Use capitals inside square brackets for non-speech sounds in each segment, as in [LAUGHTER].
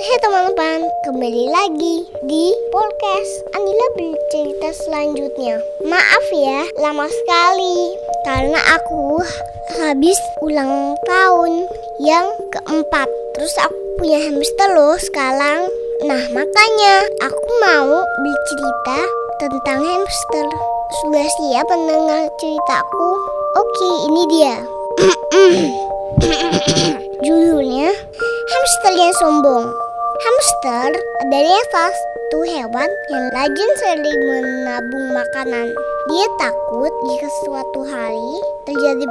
Hai teman-teman, kembali lagi di podcast Anila bercerita selanjutnya. Maaf ya, lama sekali karena aku habis ulang tahun yang keempat. Terus aku punya hamster loh sekarang. Nah makanya aku mau bercerita tentang hamster. Sudah siap mendengar ceritaku? Oke, ini dia. [COUGHS] Judulnya Hamster yang Sombong. Hamster adalah salah satu hewan yang rajin sering menabung makanan. Dia takut jika suatu hari terjadi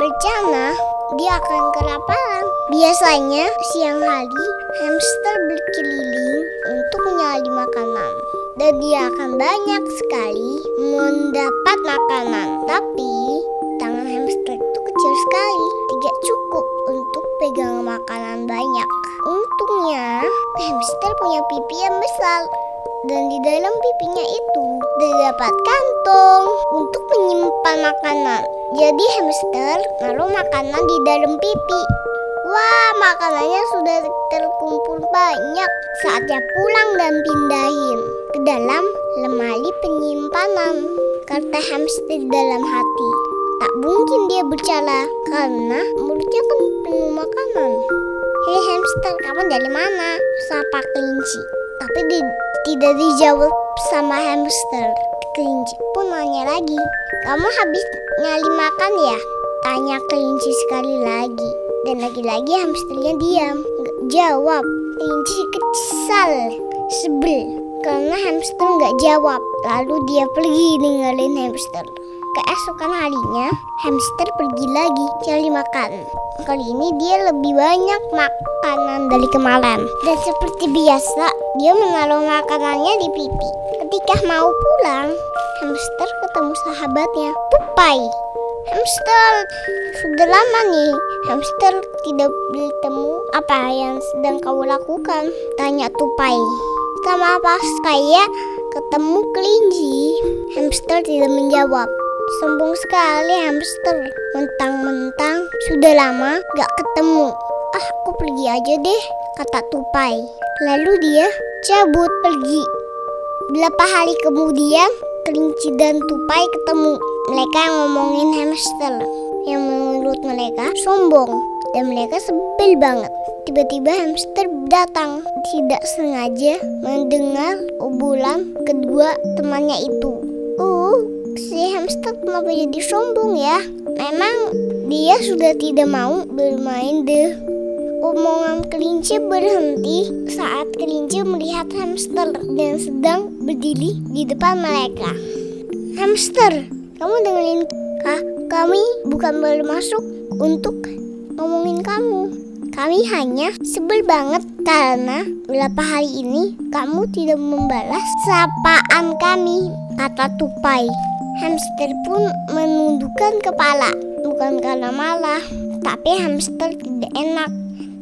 bencana, dia akan kelaparan. Biasanya siang hari hamster berkeliling untuk mencari makanan dan dia akan banyak sekali mendapat makanan. Tapi tangan hamster itu kecil sekali, tidak cukup untuk pegang makanan banyak. Untungnya, hamster punya pipi yang besar dan di dalam pipinya itu terdapat kantong untuk menyimpan makanan. Jadi hamster naruh makanan di dalam pipi. Wah, makanannya sudah terkumpul banyak. Saatnya pulang dan pindahin ke dalam lemari penyimpanan. Kata hamster dalam hati. Tak mungkin dia bercala karena mulutnya kan penuh makanan. Hei hamster, kamu dari mana? Sapa kelinci. Tapi di, tidak dijawab sama hamster. Kelinci pun nanya lagi. Kamu habis nyali makan ya? Tanya kelinci sekali lagi. Dan lagi-lagi hamsternya diam. Nggak jawab. Kelinci kesal. Sebel. Karena hamster nggak jawab. Lalu dia pergi ninggalin hamster. Keesokan harinya, hamster pergi lagi cari makan. Kali ini dia lebih banyak makanan dari kemarin. Dan seperti biasa, dia menaruh makanannya di pipi. Ketika mau pulang, hamster ketemu sahabatnya, Tupai. Hamster, sudah lama nih hamster tidak bertemu. Apa yang sedang kau lakukan? Tanya Tupai. Sama pas kayak ketemu kelinci, hamster tidak menjawab. Sombong sekali hamster. Mentang-mentang sudah lama gak ketemu. Ah, aku pergi aja deh, kata Tupai. Lalu dia cabut pergi. Berapa hari kemudian, kelinci dan Tupai ketemu. Mereka ngomongin hamster yang menurut mereka sombong dan mereka sebel banget. Tiba-tiba hamster datang tidak sengaja mendengar obrolan kedua temannya itu. Uh, si hamster kenapa jadi sombong ya? Memang dia sudah tidak mau bermain deh. Omongan kelinci berhenti saat kelinci melihat hamster dan sedang berdiri di depan mereka. Hamster, kamu dengerin kah? Kami bukan masuk untuk ngomongin kamu. Kami hanya sebel banget karena beberapa hari ini kamu tidak membalas sapaan kami, kata Tupai. Hamster pun menundukkan kepala, bukan karena malah, tapi hamster tidak enak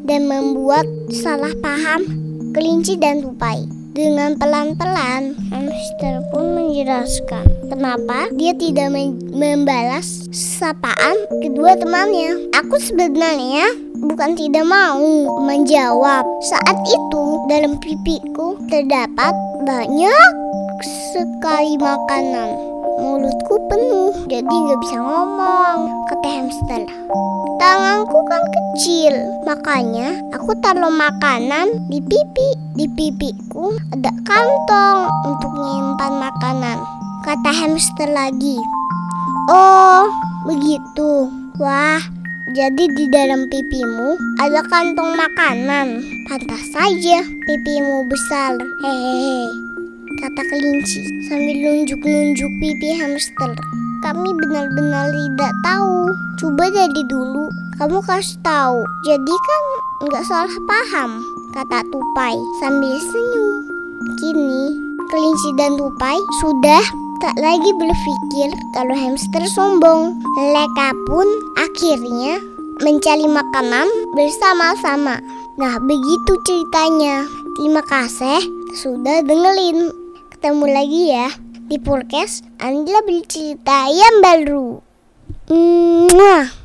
dan membuat salah paham kelinci dan tupai. Dengan pelan-pelan, hamster pun menjelaskan kenapa dia tidak membalas sapaan kedua temannya. Aku sebenarnya bukan tidak mau menjawab. Saat itu dalam pipiku terdapat banyak sekali makanan. Mulutku penuh, jadi nggak bisa ngomong, kata hamster. Tanganku kan kecil, makanya aku taruh makanan di pipi. Di pipiku ada kantong untuk menyimpan makanan, kata hamster lagi. Oh, begitu. Wah, jadi di dalam pipimu ada kantong makanan. Pantas saja pipimu besar. Hehehe, kata kelinci sambil nunjuk-nunjuk pipi hamster. Kami benar-benar tidak tahu. Coba jadi dulu, kamu kasih tahu. Jadi kan nggak salah paham, kata Tupai sambil senyum. Kini kelinci dan Tupai sudah tak lagi berpikir kalau hamster sombong. Mereka pun akhirnya mencari makanan bersama-sama. Nah, begitu ceritanya. Terima kasih sudah dengerin. Ketemu lagi ya di podcast Anda bercerita yang baru. Mwah.